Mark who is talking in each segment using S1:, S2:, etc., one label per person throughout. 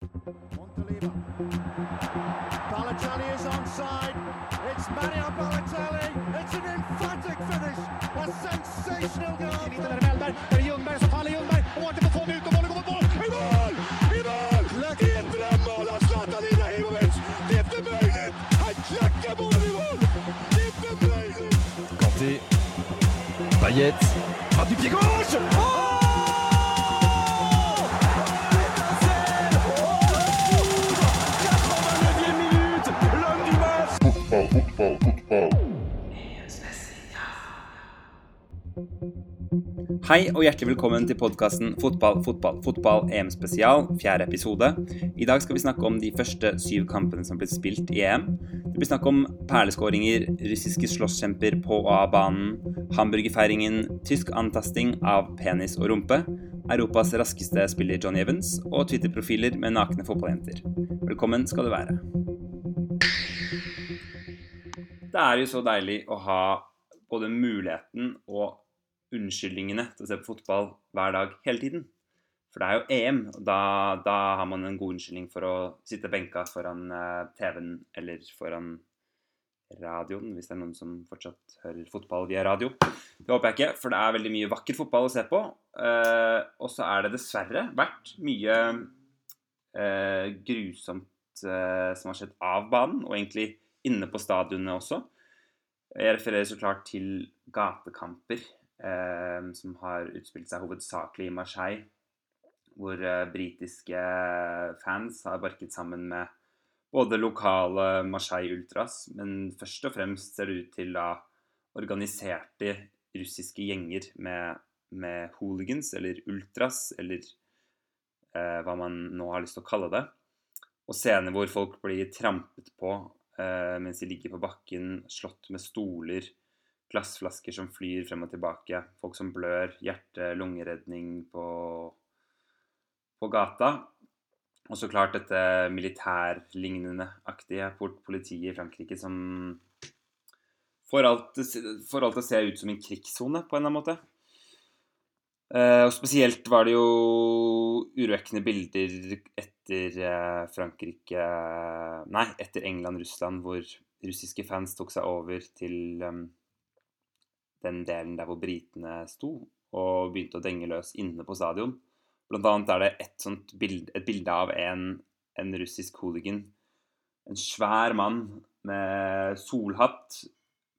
S1: Montaliva. Balotelli is onside. It's Mario Balotelli. It's an emphatic finish. A sensational goal.
S2: Er Ljungberg som faller Ljungberg? Og Martin får få den ut, bollen kommer på. I mål! I mål! Är ett drömmål av Zlatan Ibrahimovic! Det är inte möjligt! Han klackar bollen i mål! Det är inte möjligt!
S3: Kanté. Payet. Frappe du pied gauche
S4: Hei og hjertelig velkommen til podkasten Fotball, fotball, fotball EM spesial, fjerde episode. I dag skal vi snakke om de første syv kampene som ble spilt i EM. Det blir snakk om perleskåringer, russiske slåsskjemper på og av banen, hamburgerfeiringen, tysk antasting av penis og rumpe, Europas raskeste spiller John Evans og Twitter-profiler med nakne fotballjenter. Velkommen skal du være. Det er jo så deilig å ha både muligheten og unnskyldningene til å se på fotball hver dag hele tiden. For det er jo EM, og da, da har man en god unnskyldning for å sitte benka foran eh, TV-en eller foran radioen, hvis det er noen som fortsatt hører fotball via radio. Det håper jeg ikke, for det er veldig mye vakker fotball å se på. Eh, og så er det dessverre vært mye eh, grusomt eh, som har skjedd av banen, og egentlig inne på stadionene også. Jeg refererer så klart til gatekamper som har utspilt seg hovedsakelig i Marseille, hvor eh, britiske fans har barket sammen med både lokale Marseille-ultras, men først og fremst ser det ut til da organiserte russiske gjenger med, med hooligans, eller ultras, eller eh, hva man nå har lyst til å kalle det. Og scener hvor folk blir trampet på eh, mens de ligger på bakken, slått med stoler, glassflasker som flyr frem og tilbake, folk som blør, hjerte-lungeredning på, på gata. Og så klart dette militærlignende-aktige politiet i Frankrike som får alt, får til å se ut som en krigssone, på en eller annen måte. Eh, og spesielt var det jo urovekkende bilder etter eh, Frankrike Nei, etter England-Russland, hvor russiske fans tok seg over til um, den delen der hvor britene sto, og begynte å denge løs inne på stadion. Blant annet er det et, bild, et bilde av en, en russisk hooligan. En svær mann med solhatt,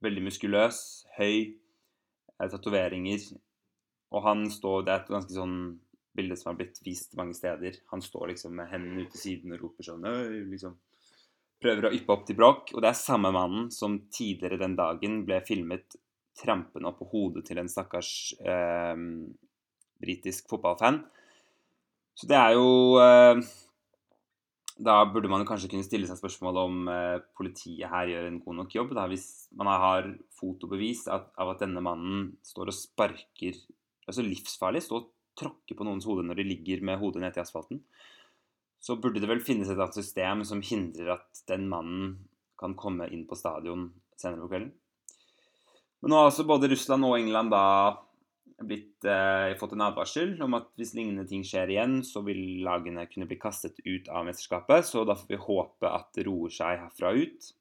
S4: veldig muskuløs, høy, tatoveringer. Og han står Det er et ganske sånn bilde som har blitt vist mange steder. Han står liksom med hendene ut til siden og roper sånn Øy, liksom. Prøver å yppe opp til bråk. Og det er samme mannen som tidligere den dagen ble filmet trampende på hodet til en stakkars eh, britisk fotballfan. Så det er jo eh, Da burde man kanskje kunne stille seg spørsmål om eh, politiet her gjør en god nok jobb. Da, hvis man har fotobevis av, av at denne mannen står og sparker Altså livsfarlig, står og tråkker på noens hode når de ligger med hodet nede i asfalten. Så burde det vel finnes et annet system som hindrer at den mannen kan komme inn på stadion senere på kvelden. Men nå har altså både Russland og England da blitt, eh, fått en advarsel om at hvis lignende ting skjer igjen, så vil lagene kunne bli kastet ut av mesterskapet. Så da får vi håpe at det roer seg herfra ut.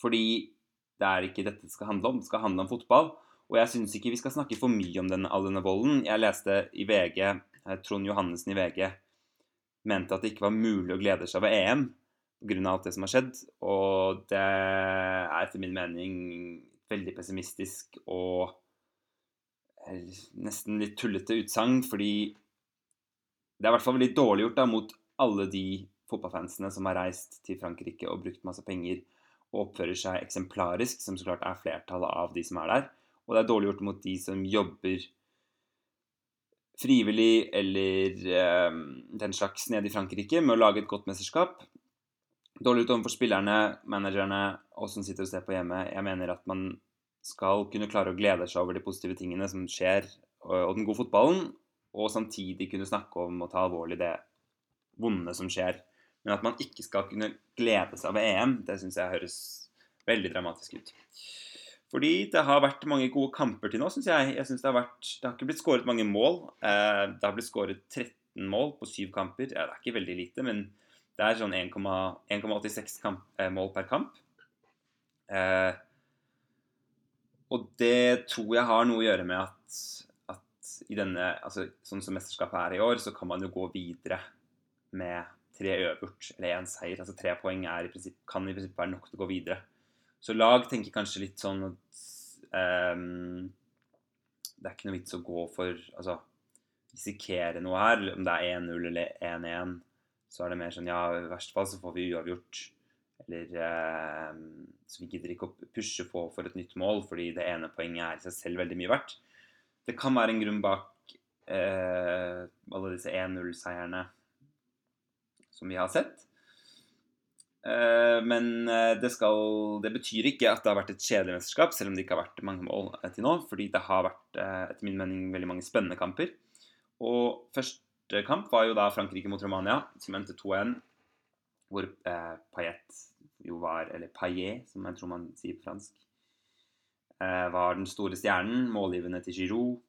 S4: Fordi det er ikke dette det skal handle om. Det skal handle om fotball. Og jeg syns ikke vi skal snakke for mye om denne, all denne volden. Jeg leste i VG, eh, Trond Johannessen i VG mente at det ikke var mulig å glede seg over EM pga. alt det som har skjedd. Og det er etter min mening veldig pessimistisk og nesten litt tullete utsagn, fordi det er i hvert fall veldig dårlig gjort da, mot alle de fotballfansene som har reist til Frankrike og brukt masse penger og oppfører seg eksemplarisk, som så klart er flertallet av de som er der. Og det er dårlig gjort mot de som jobber frivillig eller eh, den slags nede i Frankrike med å lage et godt mesterskap. Dårlig ut overfor spillerne, managerne, oss som sitter og ser på hjemme. Jeg mener at man skal kunne klare å glede seg over de positive tingene som skjer, og den gode fotballen, og samtidig kunne snakke om og ta alvorlig det vonde som skjer. Men at man ikke skal kunne glede seg over EM, det syns jeg høres veldig dramatisk ut. Fordi det har vært mange gode kamper til nå, syns jeg. jeg synes det, har vært, det har ikke blitt skåret mange mål. Eh, det har blitt skåret 13 13 mål på syv kamper. Det er ikke veldig lite, men det er sånn 1,86 eh, mål per kamp. Eh, og det tror jeg har noe å gjøre med at, at i denne, altså sånn som mesterskapet er i år, så kan man jo gå videre med tre øvert eller én seier. Altså tre poeng i prinsipp, kan i prinsippet være nok til å gå videre. Så lag tenker kanskje litt sånn at um, det er ikke noe vits å gå for Altså risikere noe her. Om det er 1-0 eller 1-1, så er det mer sånn Ja, i verste fall så får vi uavgjort. Eller eh, Så vi gidder ikke å pushe på for et nytt mål, fordi det ene poenget er i seg selv veldig mye verdt. Det kan være en grunn bak eh, alle disse 1-0-seierne som vi har sett. Eh, men eh, det, skal, det, betyr ikke at det har vært et kjedelig mesterskap, selv om det ikke har vært mange mål til nå. Fordi det har vært eh, etter min mening veldig mange spennende kamper. Og første kamp var jo da Frankrike mot Romania, som endte 2-1 hvor eh, Payet jo var Eller Payet, som jeg tror man sier på fransk. Eh, var den store stjernen, målgivende til Giroud.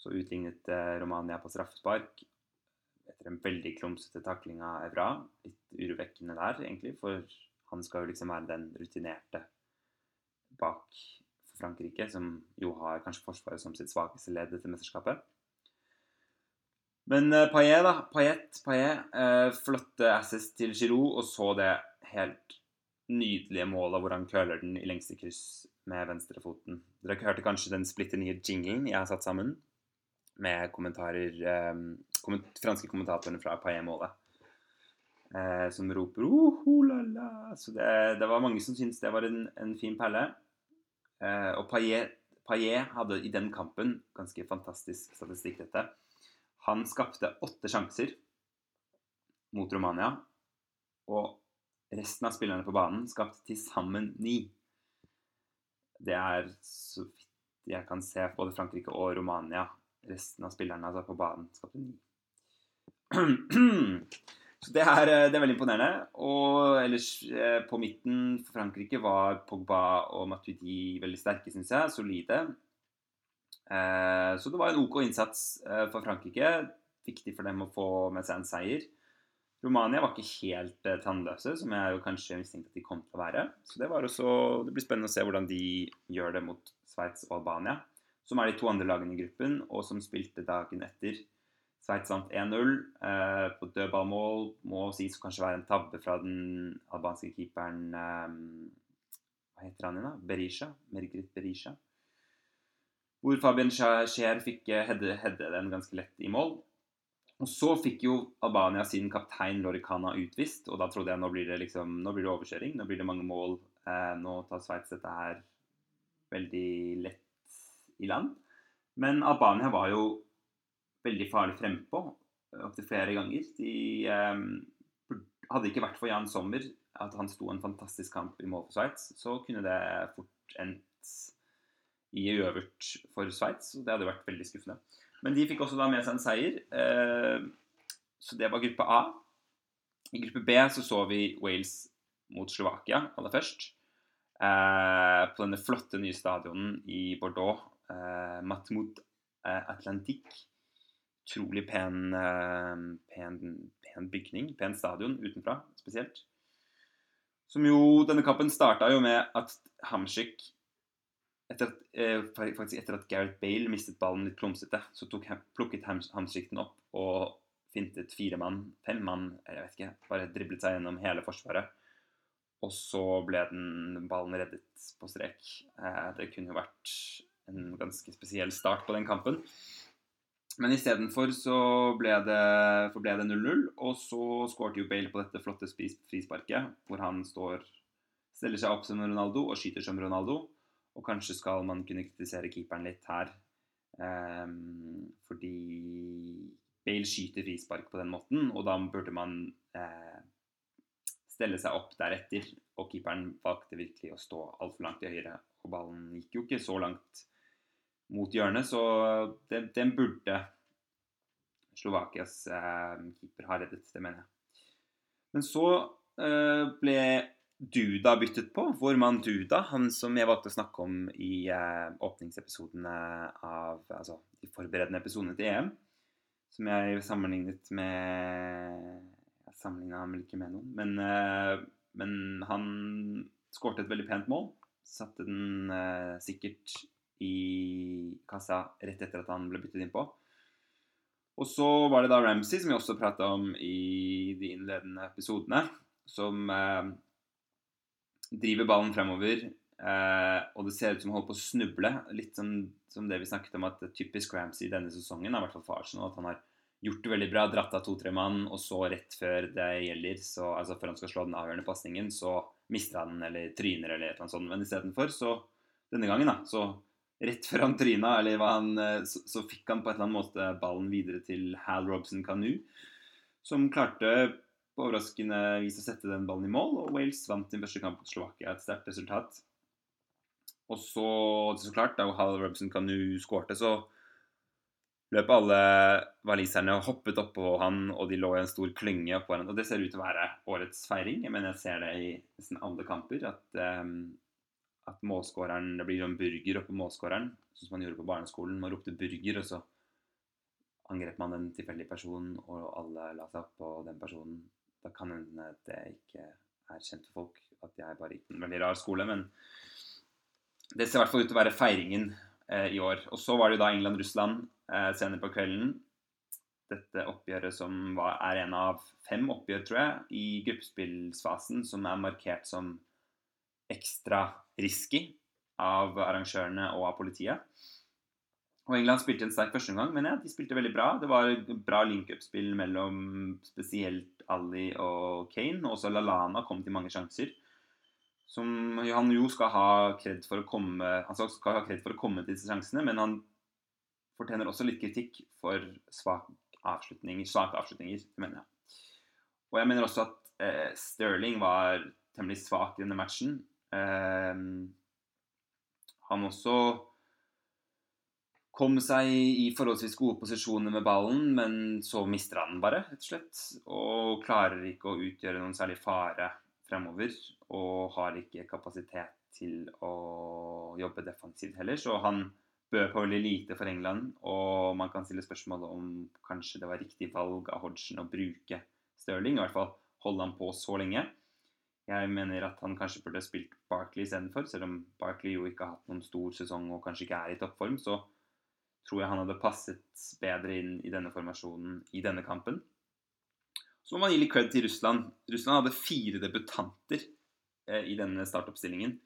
S4: Så utlignet eh, Romania på straffespark etter en veldig klumsete takling av Evra. Litt urovekkende der, egentlig, for han skal jo liksom være den rutinerte bak Frankrike, som jo har kanskje Forsvaret som sitt svakeste ledd etter mesterskapet. Men uh, Paillet, da. Paillet, Paillet uh, flotte assist til Giroud, og så det helt nydelige målet hvor han køler den i lengste kryss med venstrefoten. Dere hørte kanskje den splitter nye jinglen jeg har satt sammen, med kommentarer um, komment franske kommentatorene fra Paillet-målet. Uh, som roper oh, la, la. Så det, det, var mange som syntes det var en, en fin perle. Uh, og Paillet hadde i den kampen ganske fantastisk statistikk, dette. Han skapte åtte sjanser mot Romania. Og resten av spillerne på banen skapte til sammen ni. Det er, så vidt jeg kan se, både Frankrike og Romania. Resten av spillerne altså, på banen skapte ni. Så det er, det er, veldig imponerende. Og ellers eh, på midten for Frankrike var Pogba og Matuidi veldig sterke, syns jeg. Solide. Eh, så det var en OK innsats eh, for Frankrike. Viktig for dem å få med seg en seier. Romania var ikke helt eh, tannløse, som jeg jo kanskje mistenkte at de kom til å være. Så det, også, det blir spennende å se hvordan de gjør det mot Sveits og Albania. Som er de to andre lagene i gruppen, og som spilte dagen etter. Sveits vant 1-0 eh, på dødballmål. Må sies å kanskje være en tabbe fra den albanske keeperen Hva heter han igjen, da? Berisha? Mergrit Berisha. Hvor Fabian Scheer fikk eh, hedde, hedde, den ganske lett i mål. Og så fikk jo Albania sin kaptein Loricana utvist, og da trodde jeg nå blir det liksom, nå blir det overkjøring, nå blir det mange mål. Eh, nå tar Sveits dette her veldig lett i land. Men Albania var jo veldig farlig frempå opptil flere ganger. De eh, hadde ikke vært for Jan Sommer, at han sto en fantastisk kamp i mål for Sveits, så kunne det fort endt i øvert for Sveits. Det hadde vært veldig skuffende. Men de fikk også da med seg en seier. Eh, så det var gruppe A. I gruppe B så så vi Wales mot Slovakia aller først. Eh, på denne flotte nye stadionen i Bordeaux. Eh, Matmut Atlantique. Utrolig pen, pen, pen bygning. Pen stadion utenfra spesielt. Som jo Denne kampen starta jo med at Hamsik etter at, eh, faktisk etter at Gareth Bale mistet ballen litt plumsete, så tok, plukket Hamstrikten opp og fintet fire mann, fem mann, jeg vet ikke, bare driblet seg gjennom hele forsvaret. Og så ble den ballen reddet på strek. Eh, det kunne jo vært en ganske spesiell start på den kampen. Men istedenfor så ble det, det 0-0, og så skårte jo Bale på dette flotte frisparket, hvor han står, stiller seg opp som Ronaldo og skyter som Ronaldo. Og kanskje skal man kunne kritisere keeperen litt her. Um, fordi Bale skyter frispark på den måten, og da burde man uh, stelle seg opp deretter. Og keeperen valgte virkelig å stå altfor langt i høyre, og ballen gikk jo ikke så langt mot hjørnet, så den, den burde Slovakias uh, keeper ha reddet, det mener jeg. Men så uh, ble Duda byttet på. Vår mann Duda, han som jeg valgte å snakke om i eh, åpningsepisodene av Altså de forberedende episodene til EM. som jeg sammenlignet med Jeg sammenligna ham ikke med noen, men, eh, men han skårte et veldig pent mål. Satte den eh, sikkert i kassa rett etter at han ble byttet innpå. Og så var det da Ramsey, som vi også prata om i de innledende episodene, som eh, driver ballen fremover. Eh, og det ser ut som han holder på å snuble. Litt som, som det vi snakket om at typisk Ramsey denne sesongen, i hvert fall for Arsenal, at han har gjort det veldig bra, dratt av to-tre mann, og så rett før det gjelder, så, altså før han skal slå den avgjørende pasningen, så mister han den eller tryner eller et eller annet sånt. Men istedenfor, så denne gangen, da, så rett før han tryna, eller hva han eh, så, så fikk han på et eller annet måte ballen videre til Hal Robson Kanu, som klarte på overraskende vis å sette den ballen i mål, og Wales vant sin første kamp mot Slovakia. Et sterkt resultat. Og så, så klart, da Hal Robson Canoe skårte, så løp alle waliserne og hoppet oppå han, og de lå i en stor klynge oppå hverandre. Og det ser ut til å være årets feiring. Jeg mener jeg ser det i nesten alle kamper. At, um, at målskåreren Det blir sånn burger oppå målskåreren, sånn som man gjorde på barneskolen. Man ropte 'burger', og så angrep man en tilfeldig person, og alle la seg oppå den personen. Da kan hende det ikke er kjent folk at jeg bare gikk en veldig rar skole, men det ser i hvert fall ut til å være feiringen eh, i år. Og så var det jo da England-Russland eh, senere på kvelden. Dette oppgjøret som var, er en av fem oppgjør, tror jeg, i gruppespillsfasen som er markert som ekstra risky av arrangørene og av politiet. Og England spilte en sterk førsteomgang, men ja, de spilte veldig bra. Det var bra link-up-spill mellom spesielt Ali og Kane. Og også Lalana kom til mange sjanser. Som han jo skal ha kred for å komme Han skal ha kred for å komme til disse sjansene, men han fortjener også litt kritikk for svake avslutninger, svake avslutninger, mener jeg. Og jeg mener også at eh, Sterling var temmelig svak i denne matchen. Eh, han også kom seg i forholdsvis gode posisjoner med ballen, men så mister han den bare, rett og slett. Og klarer ikke å utgjøre noen særlig fare fremover. Og har ikke kapasitet til å jobbe defensivt heller. Så han bød på veldig lite for England. Og man kan stille spørsmål om kanskje det var riktig valg av Hodgson å bruke Stirling. I hvert fall holde han på så lenge. Jeg mener at han kanskje burde spilt Barkley istedenfor. Selv om Barkley jo ikke har hatt noen stor sesong og kanskje ikke er i toppform, så tror jeg han hadde passet bedre inn i denne formasjonen i denne kampen. Så må man gi litt cred til Russland. Russland hadde fire debutanter eh, i denne startoppstillingen.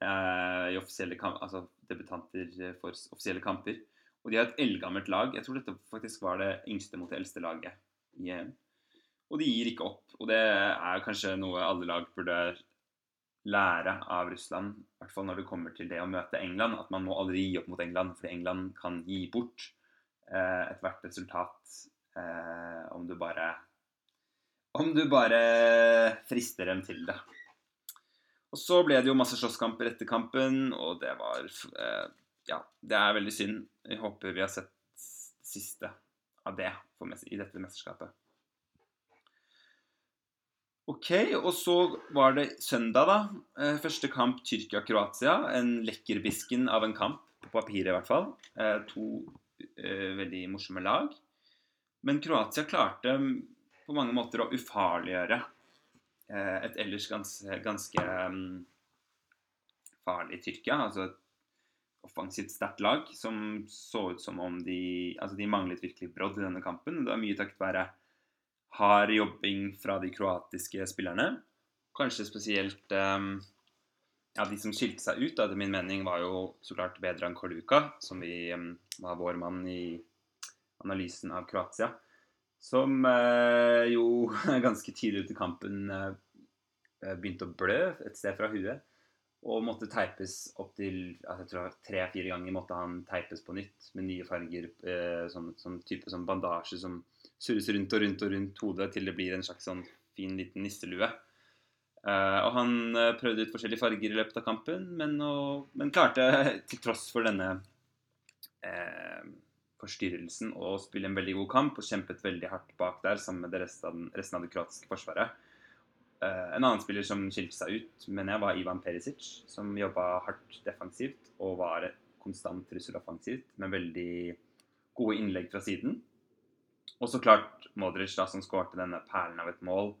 S4: Eh, altså debutanter for offisielle kamper. Og de har et eldgammelt lag. Jeg tror dette faktisk var det yngste mot det eldste laget i EM. Og de gir ikke opp. Og det er kanskje noe alle lag burde lære av Russland, i hvert fall når det kommer til det å møte England, at man må aldri gi opp mot England, fordi England kan gi bort eh, ethvert resultat eh, om du bare om du bare frister dem til det. Og så ble det jo masse slåsskamper etter kampen, og det var eh, Ja, det er veldig synd. Jeg håper vi har sett det siste av det i dette mesterskapet. Ok, og så var det søndag, da. Eh, første kamp Tyrkia-Kroatia. En lekkerbisken av en kamp, på papiret i hvert fall. Eh, to eh, veldig morsomme lag. Men Kroatia klarte på mange måter å ufarliggjøre et ellers ganske, ganske um, farlig Tyrkia. Altså et offensivt sterkt lag som så ut som om de Altså, de manglet virkelig brodd i denne kampen. Det var mye takket være hard jobbing fra de kroatiske spillerne. Kanskje spesielt um, ja, de som skilte seg ut, etter min mening, var jo så klart Bedran Koluka, som vi, um, var vår mann i analysen av Kroatia. Som uh, jo ganske tidlig ut i kampen uh, begynte å blø et sted fra huet. Og måtte teipes opp til altså tre-fire ganger måtte han teipes på nytt med nye farger. Sånn som type som bandasje som surres rundt og rundt og rundt hodet til det blir en slags sånn fin liten nisselue. Uh, og han uh, prøvde ut forskjellige farger i løpet av kampen, men, og, men klarte til tross for denne uh, forstyrrelsen å spille en veldig god kamp og kjempet veldig hardt bak der sammen med resten av, den, resten av det kroatiske forsvaret. en annen spiller som skilte seg ut, mener jeg, var Ivan Perisic, som jobba hardt defensivt og var konstant trussel offensivt med veldig gode innlegg fra siden. Og så klart Modric, da, som skårte denne perlen av et mål.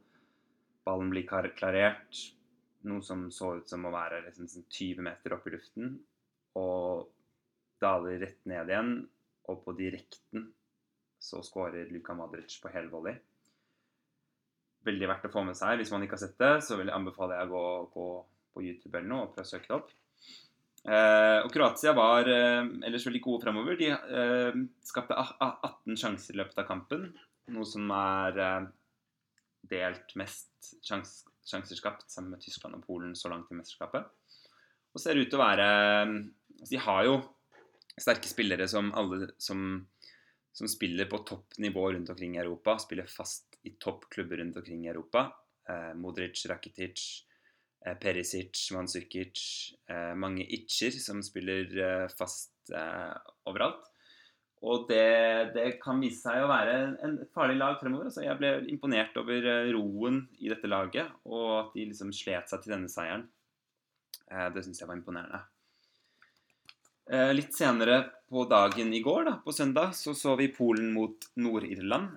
S4: Ballen blir klarert. Noe som så ut som å være liksom sånn 20 meter opp i luften. Og daler rett ned igjen. Og på direkten så skårer Luka Modric på helvolley. Veldig verdt å få med seg. Hvis man ikke har sett det, så vil jeg anbefale jeg å gå, gå på YouTube eller noe og prøve å søke det opp. Eh, og Kroatia var eh, ellers veldig gode fremover. De eh, skapte a- a- 18 sjanser i løpet av kampen. Noe som er eh, delt mest sjans, sjanser skapt sammen med Tyskland og Polen så langt i mesterskapet. Og ser ut til å være altså De har jo sterke spillere som alle som, som spiller på topp nivå rundt omkring i Europa. Spiller fast i toppklubber rundt omkring i Europa. Eh, Modric, Rakitic, eh, Perisic, Mandzukic. Eh, mange itcher som spiller eh, fast eh, overalt. Og det, det kan vise seg å være et farlig lag fremover. Altså, jeg ble imponert over eh, roen i dette laget, og at de liksom slet seg til denne seieren. Eh, det syns jeg var imponerende. Eh, litt senere på dagen i går, da, på søndag, så så vi Polen mot Nord-Irland.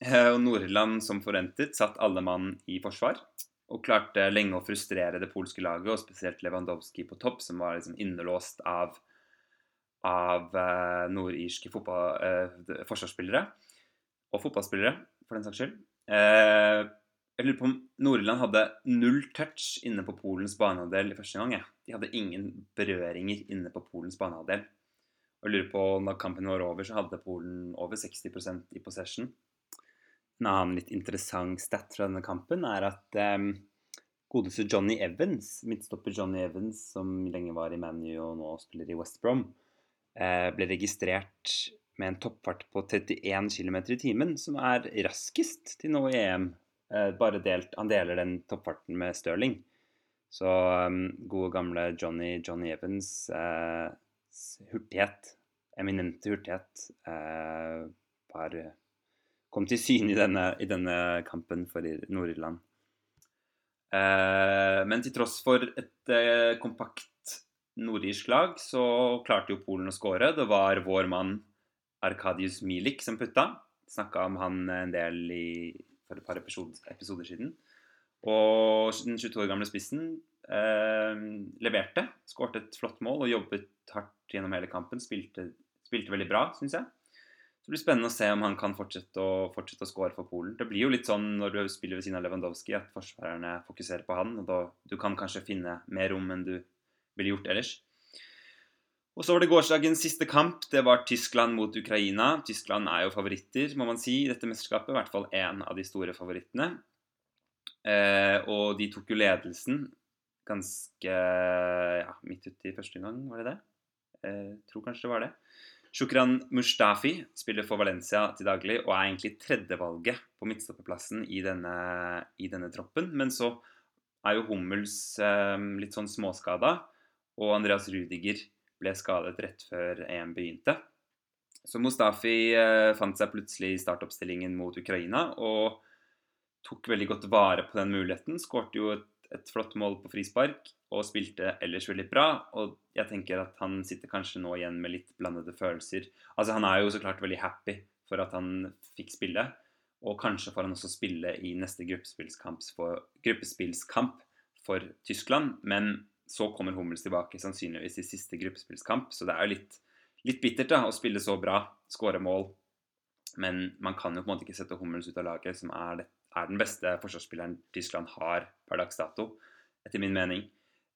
S4: Eh, og Nord-Irland, som forventet, satt alle mann i forsvar. Og klarte lenge å frustrere det polske laget, og spesielt Lewandowski på topp, som var liksom innelåst av, av eh, nordirske eh, forsvarsspillere. Og fotballspillere, for den saks skyld. Eh, jeg lurer på om Nord-Irland hadde null touch inne på Polens banehalvdel i første gang. Ja. De hadde ingen berøringer inne på Polens banehalvdel. Og jeg lurer på om da kampen var over, så hadde Polen over 60% i possession. En annen litt interessant stat fra denne kampen er at um, godeste Johnny Evans, midtstopper Johnny Evans, som lenge var i ManU og nå spiller i West Brom, uh, ble registrert med en toppfart på 31 km i timen, som er raskest til nå i EM. Uh, bare delt, han deler den toppfarten med Stirling. Så um, gode gamle Johnny, Johnny Evans uh, hurtighet, eminente hurtighet, eh, var, kom til syne i denne, i denne kampen for Ir- Nord-Irland. Eh, men til tross for et eh, kompakt nordirsk lag, så klarte jo Polen å skåre. Det var vår mann Arkadius Milik som putta. Snakka om han en del i, for et par episoder, episoder siden. Og den 22 år gamle spissen eh, leverte. Skårte et flott mål og jobbet hardt gjennom hele kampen. Spilte, spilte veldig bra, syns jeg. Så det blir spennende å se om han kan fortsette å, fortsette å score for Polen. Det blir jo litt sånn når du spiller ved siden av Lewandowski, at forsvarerne fokuserer på han. og da, Du kan kanskje finne mer rom enn du ville gjort ellers. Og så var det gårsdagens siste kamp. Det var Tyskland mot Ukraina. Tyskland er jo favoritter, må man si, i dette mesterskapet. I hvert fall én av de store favorittene. Eh, og de tok jo ledelsen ganske ja, midt uti første gang, var det det? Eh, tror kanskje det var det. Shukran Mustafi spiller for Valencia til daglig og er egentlig tredjevalget på midtstopperplassen i denne, i denne troppen. Men så er jo Hummels eh, litt sånn småskada, og Andreas Rudiger ble skadet rett før EM begynte. Så Mustafi eh, fant seg plutselig i startoppstillingen mot Ukraina og tok veldig godt vare på den muligheten. Skårte jo et, et flott mål på frispark og spilte ellers veldig bra. Og jeg tenker at han sitter kanskje nå igjen med litt blandede følelser. Altså Han er jo så klart veldig happy for at han fikk spille. Og kanskje får han også spille i neste gruppespillskamp for, gruppespillskamp for Tyskland. Men så kommer Hummels tilbake sannsynligvis i siste gruppespillskamp. Så det er jo litt, litt bittert da, å spille så bra, skåre mål. Men man kan jo på en måte ikke sette Hummels ut av laget, som er, det, er den beste forsvarsspilleren Tyskland har per dags dato, etter min mening.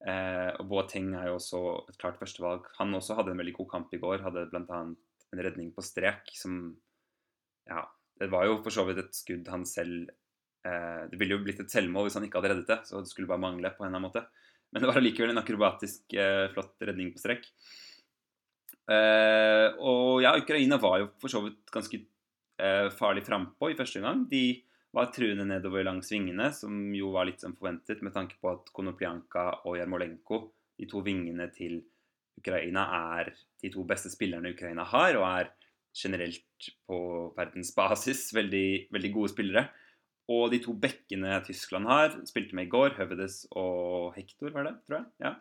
S4: Eh, og Boateng er jo også et klart førstevalg. Han også hadde en veldig god kamp i går. Hadde bl.a. en redning på strek som Ja, det var jo for så vidt et skudd han selv eh, Det ville jo blitt et selvmål hvis han ikke hadde reddet det, så det skulle bare mangle på en eller annen måte. Men det var allikevel en akrobatisk eh, flott redning på strek. Eh, og ja, Ukraina var jo for så vidt ganske eh, farlig frampå i første gang. De var truende nedover langs vingene, som jo var litt som forventet, med tanke på at Konoplyanka og Jarmolenko, de to vingene til Ukraina, er de to beste spillerne Ukraina har, og er generelt på verdensbasis veldig, veldig gode spillere. Og de to bekkene Tyskland har, spilte med i går, Høvedes og Hector, var det, tror jeg. ja,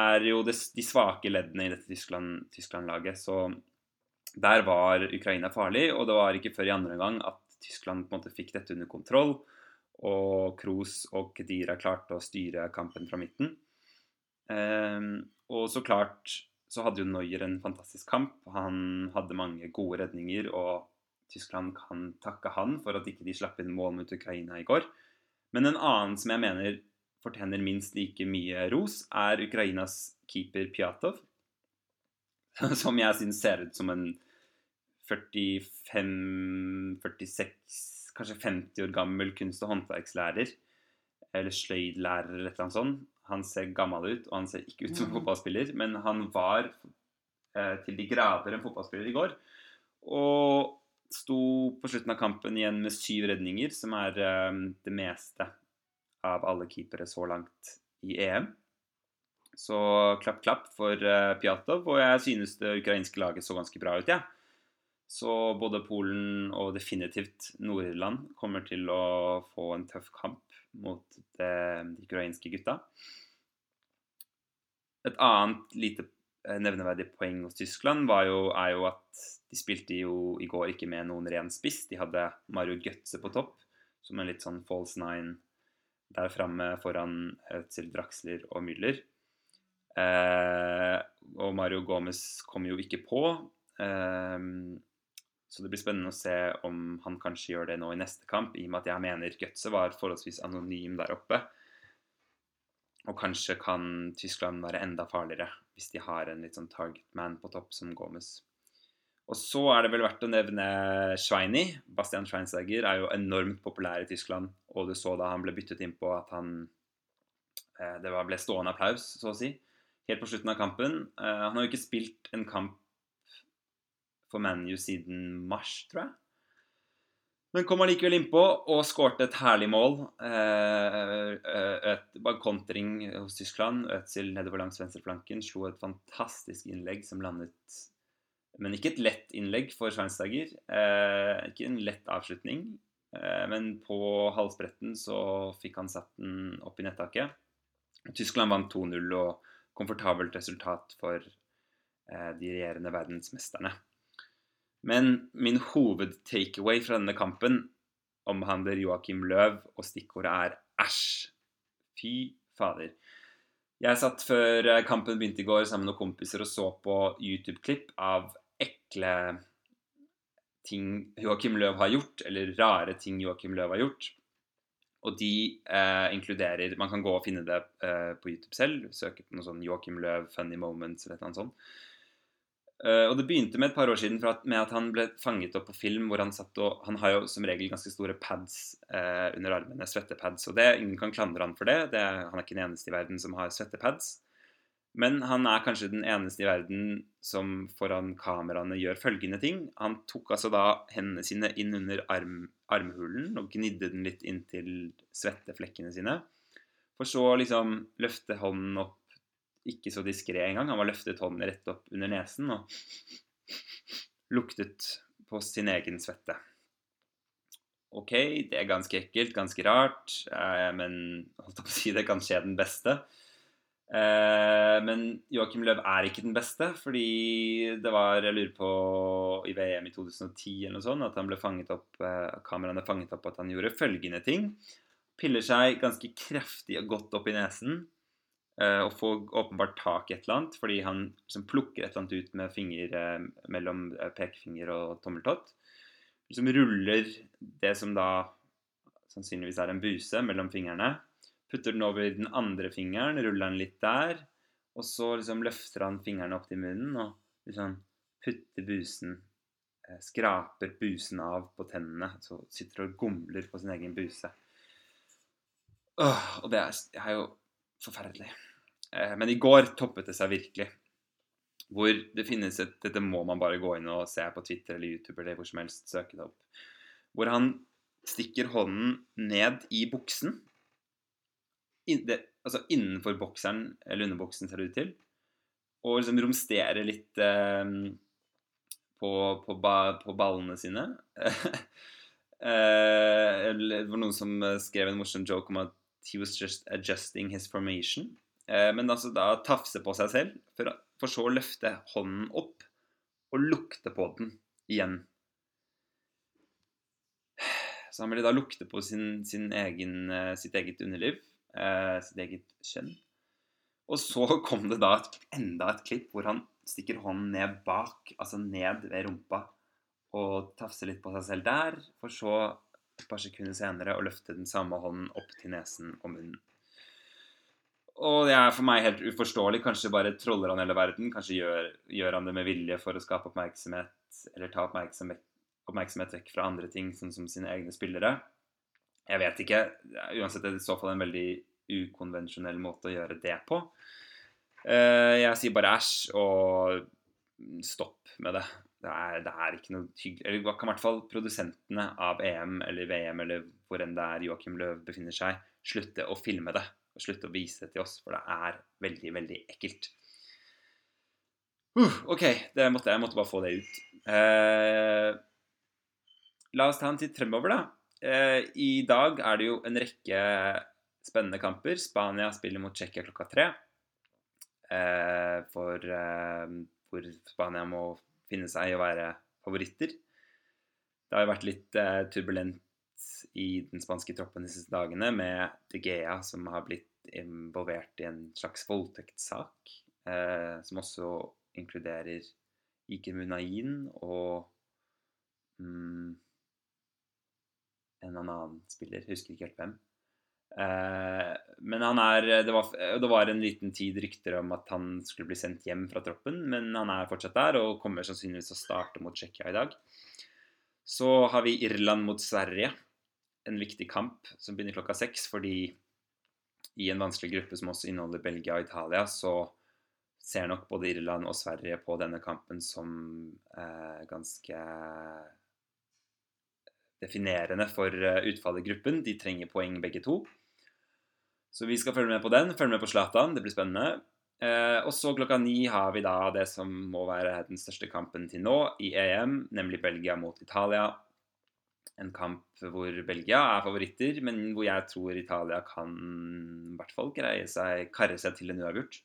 S4: er jo de svake leddene i dette Tyskland- Tyskland-laget. så Der var Ukraina farlig, og det var ikke før i andre omgang at Tyskland på en måte fikk dette under kontroll. Og Kroos og Kedira klarte å styre kampen fra midten. Eh, og så klart så hadde jo Neuer en fantastisk kamp. Han hadde mange gode redninger, og Tyskland kan takke han for at ikke de slapp inn mål mot Ukraina i går. Men en annen som jeg mener fortjener minst like mye ros, er Ukrainas keeper Pjatov. Som jeg syns ser ut som en 45-46, kanskje 50 år gammel kunst- og håndverkslærer. Eller sløydlærer eller noe sånt. Han ser gammel ut, og han ser ikke ut som en fotballspiller. Men han var eh, til de grader en fotballspiller i går. Og sto på slutten av kampen igjen med syv redninger, som er eh, det meste av alle keepere så langt i EM. Så klapp, klapp for eh, Pjatov. Og jeg synes det ukrainske laget så ganske bra ut, jeg. Ja. Så både Polen og definitivt Nord-Irland kommer til å få en tøff kamp mot det, de ukrainske gutta. Et annet lite eh, nevneverdig poeng hos Tyskland jo, er jo at de spilte jo i går ikke med noen ren spiss. De hadde Mario Götze på topp, som en litt sånn false nine der framme foran Özil, Draxler og Müller. Eh, og Mario Gomez kom jo ikke på. Eh, så det blir spennende å se om han kanskje gjør det nå i neste kamp, i og med at jeg mener Götze var forholdsvis anonym der oppe. Og kanskje kan Tyskland være enda farligere hvis de har en litt sånn target man på topp som Gomez. Og så er det vel verdt å nevne Schweini. Bastian Schweinsteiger er jo enormt populær i Tyskland. Og du så da han ble byttet inn på at han eh, Det ble stående applaus, så å si helt på slutten av kampen. Uh, han har jo ikke spilt en kamp for ManU siden mars, tror jeg. Men kom allikevel innpå og skårte et herlig mål. Uh, et bare kontring hos Tyskland. Øtzil nedover langs venstreflanken slo et fantastisk innlegg som landet Men ikke et lett innlegg for Schweinsteiger. Ikke en lett avslutning. men på halvspretten så fikk han satt den opp i nettaket. Tyskland vant 2-0 og komfortabelt resultat for eh, de regjerende verdensmesterne. Men min hoved-takeaway fra denne kampen omhandler Joakim Løv, og stikkordet er æsj. Fy fader. Jeg satt før eh, kampen begynte i går sammen med noen kompiser og så på YouTube-klipp av ekle ting Joakim Løv har gjort, eller rare ting Joakim Løv har gjort. Og de eh, inkluderer Man kan gå og finne det eh, på YouTube selv. Søke på noe sånn Joakim Løv, 'Funny Moments' eller noe sånt. Uh, og det begynte med et par år siden at, med at han ble fanget opp på film hvor han satt og Han har jo som regel ganske store pads uh, under armene, svettepads. Og det, ingen kan klandre han for det. det han er ikke den eneste i verden som har svettepads. Men han er kanskje den eneste i verden som foran kameraene gjør følgende ting. Han tok altså da hendene sine inn under arm, armhulen og gnidde den litt inntil svetteflekkene sine. For så liksom løfte hånden opp, ikke så diskré engang. Han var løftet hånden rett opp under nesen og luktet på sin egen svette. OK, det er ganske ekkelt, ganske rart, eh, men holdt på å si det kan skje den beste. Eh, men Joakim Løv er ikke den beste, fordi det var Jeg lurer på i VM i 2010 eller noe sånt, at han ble fanget opp eh, kameraene fanget opp at han gjorde følgende ting. Piller seg ganske kraftig og godt opp i nesen. Eh, og får åpenbart tak i et eller annet, fordi han liksom plukker et eller annet ut med finger mellom pekefinger og tommeltott. Liksom ruller det som da sannsynligvis er en buse, mellom fingrene Putter den over den andre fingeren, ruller den litt der. Og så liksom løfter han fingrene opp til munnen og liksom putter busen eh, Skraper busen av på tennene. Så sitter og gomler på sin egen buse. Åh, og det er, det er jo forferdelig. Eh, men i går toppet det seg virkelig. Hvor det finnes et Dette må man bare gå inn og se på Twitter eller YouTube eller hvor som helst. Søke det opp. Hvor han stikker hånden ned i buksen in, det, altså innenfor bokseren, eller underboksen, ser det ut til. Og liksom romsterer litt eh, på, på, ba, på, ballene sine. eh, det var noen som skrev en morsom joke om at he was just adjusting his formation. Eh, men altså da tafse på seg selv, for, for så å løfte hånden opp og lukte på den igjen. Så han ville da lukte på sin, sin egen, eh, sitt eget underliv, eh, sitt eget kjønn. Og så kom det da et, enda et klipp hvor han stikker hånden ned bak, altså ned ved rumpa, og tafser litt på seg selv der, for så et par sekunder senere å løfte den samme hånden opp til nesen og munnen. Og det er for meg helt uforståelig. Kanskje bare troller han hele verden. Kanskje gjør, gjør han det med vilje for å skape oppmerksomhet, eller ta oppmerksomhet, oppmerksomhet vekk fra andre ting, sånn som sine egne spillere. Jeg vet ikke. Uansett er det i så fall en veldig ukonvensjonell måte å gjøre det på. Eh, jeg sier bare æsj og stopp med det. Det er, det er ikke noe hyggelig Eller kan i hvert fall produsentene av EM eller VM eller hvor enn det er Joakim Løv befinner seg, slutte å filme det. Og slutte å vise det til oss, for det er veldig, veldig ekkelt. Uh, OK, det måtte, jeg måtte bare få det ut. Eh, la oss ta en titt fremover, da. Eh, I dag er det jo en rekke spennende kamper. Spania spiller mot Tsjekkia klokka tre. Eh, for eh, hvor Spania må finne seg i å være favoritter. Det har jo vært litt eh, turbulent i den spanske troppen disse dagene med De Gea, som har blitt involvert i en slags voldtektssak, eh, som også inkluderer Iker Munain og mm, en annen spiller, husker ikke helt hvem. Eh, men han er det var, det var, en liten tid rykter om at han skulle bli sendt hjem fra troppen, men han er fortsatt der og kommer sannsynligvis å starte mot Tsjekkia i dag. Så har vi Irland mot Sverige. En viktig kamp som begynner klokka seks, fordi i en vanskelig gruppe som også inneholder Belgia og Italia, så ser nok både Irland og Sverige på denne kampen som eh, ganske definerende for eh, utfallet i gruppen. De trenger poeng begge to. Så vi skal følge med på den. Følge med på Zlatan. Det blir spennende. Eh, og så klokka ni har vi da det som må være den største kampen til nå i EM, nemlig Belgia mot Italia. En kamp hvor Belgia er favoritter, men hvor jeg tror Italia kan i hvert fall greie seg, karre seg til en uavgjort.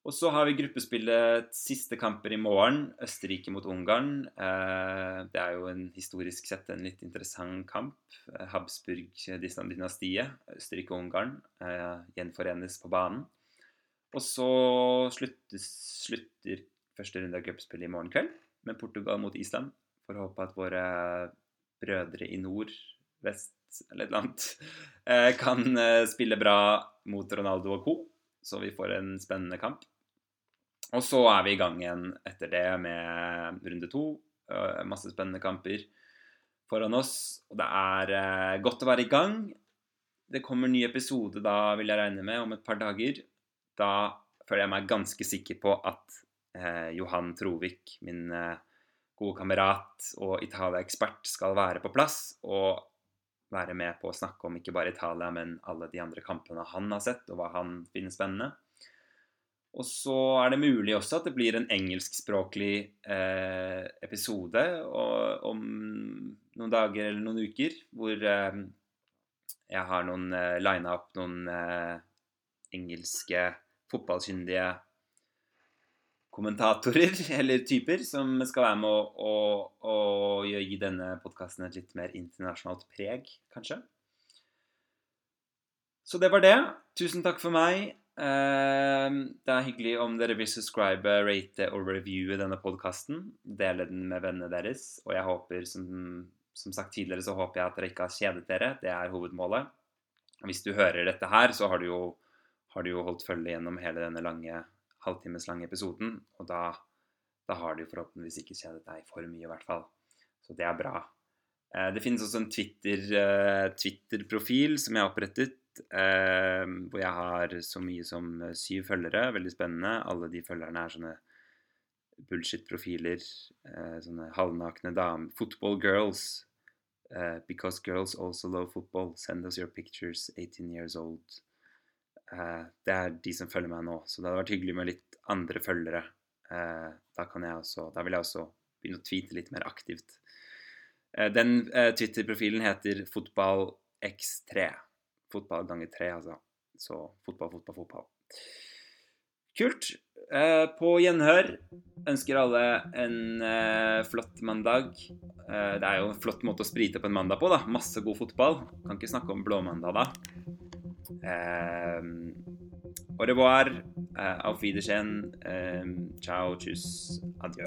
S4: Og så har vi gruppespillet siste kamper i morgen. Østerrike mot Ungarn. Eh, det er jo en historisk sett en litt interessant kamp. Eh, Habsburg-dynastiet, Østerrike og Ungarn, eh, gjenforenes på banen. Og så slutter, slutter første runde av gruppespillet i morgen kveld med Portugal mot Island. For å håpe at våre brødre i nord, vest eller et eller annet kan spille bra mot Ronaldo og co så vi får en spennende kamp. Og så er vi i gang igjen etter det med runde to. Masse spennende kamper foran oss. Og det er eh, godt å være i gang. Det kommer ny episode da, vil jeg regne med, om et par dager. Da føler jeg meg ganske sikker på at eh, Johan Trovik, min eh, gode kamerat og Italia-ekspert, skal være på plass og være med på å snakke om ikke bare Italia, men alle de andre kampene han har sett, og hva han finner spennende. Og så er det mulig også at det blir en engelskspråklig eh, episode og, om noen dager eller noen uker, hvor eh, jeg har noen eh, lina opp noen eh, engelske fotballkyndige kommentatorer eller typer som skal være med å, å, å gi denne podkasten et litt mer internasjonalt preg, kanskje. Så det var det. Tusen takk for meg. Ehm, det er hyggelig om dere vil subscribe, rate og reviewe denne podkasten. Dele den med vennene deres. Og jeg håper, som, som, sagt tidligere, så håper jeg at dere ikke har kjedet dere. Det er hovedmålet. Hvis du hører dette her, så har du jo, har du jo holdt følge gjennom hele denne lange, halvtimes lange episoden. Og da, da har du forhåpentligvis ikke kjedet deg for mye, i hvert fall. Så det er bra. Eh, det finnes også en eh, Twitter-profil Twitter som jeg har opprettet eh, hvor jeg har så mye som syv følgere. Veldig spennende. Alle de følgerne er sånne bullshit-profiler. Sånne halvnakne damer. Football girls. Because girls also love football. Send us your pictures. 18 years old. Eh, det er de som følger meg nå. Så det hadde vært hyggelig med litt andre følgere. Eh, da, kan jeg også, da vil jeg også begynne å tweete litt mer aktivt. Den Twitter-profilen heter fotballx3 fotball ganger tre, altså. Så fotball, fotball, fotball. Kult. Eh, på gjenhør. Ønsker alle en eh, flott mandag. Eh, det er jo en flott måte å sprite på en mandag på, da. Masse god fotball. Kan ikke snakke om blåmandag da. Eh, au revoir. Eh, auf Wiedersehen. Eh, ciao, tschüss, adjø.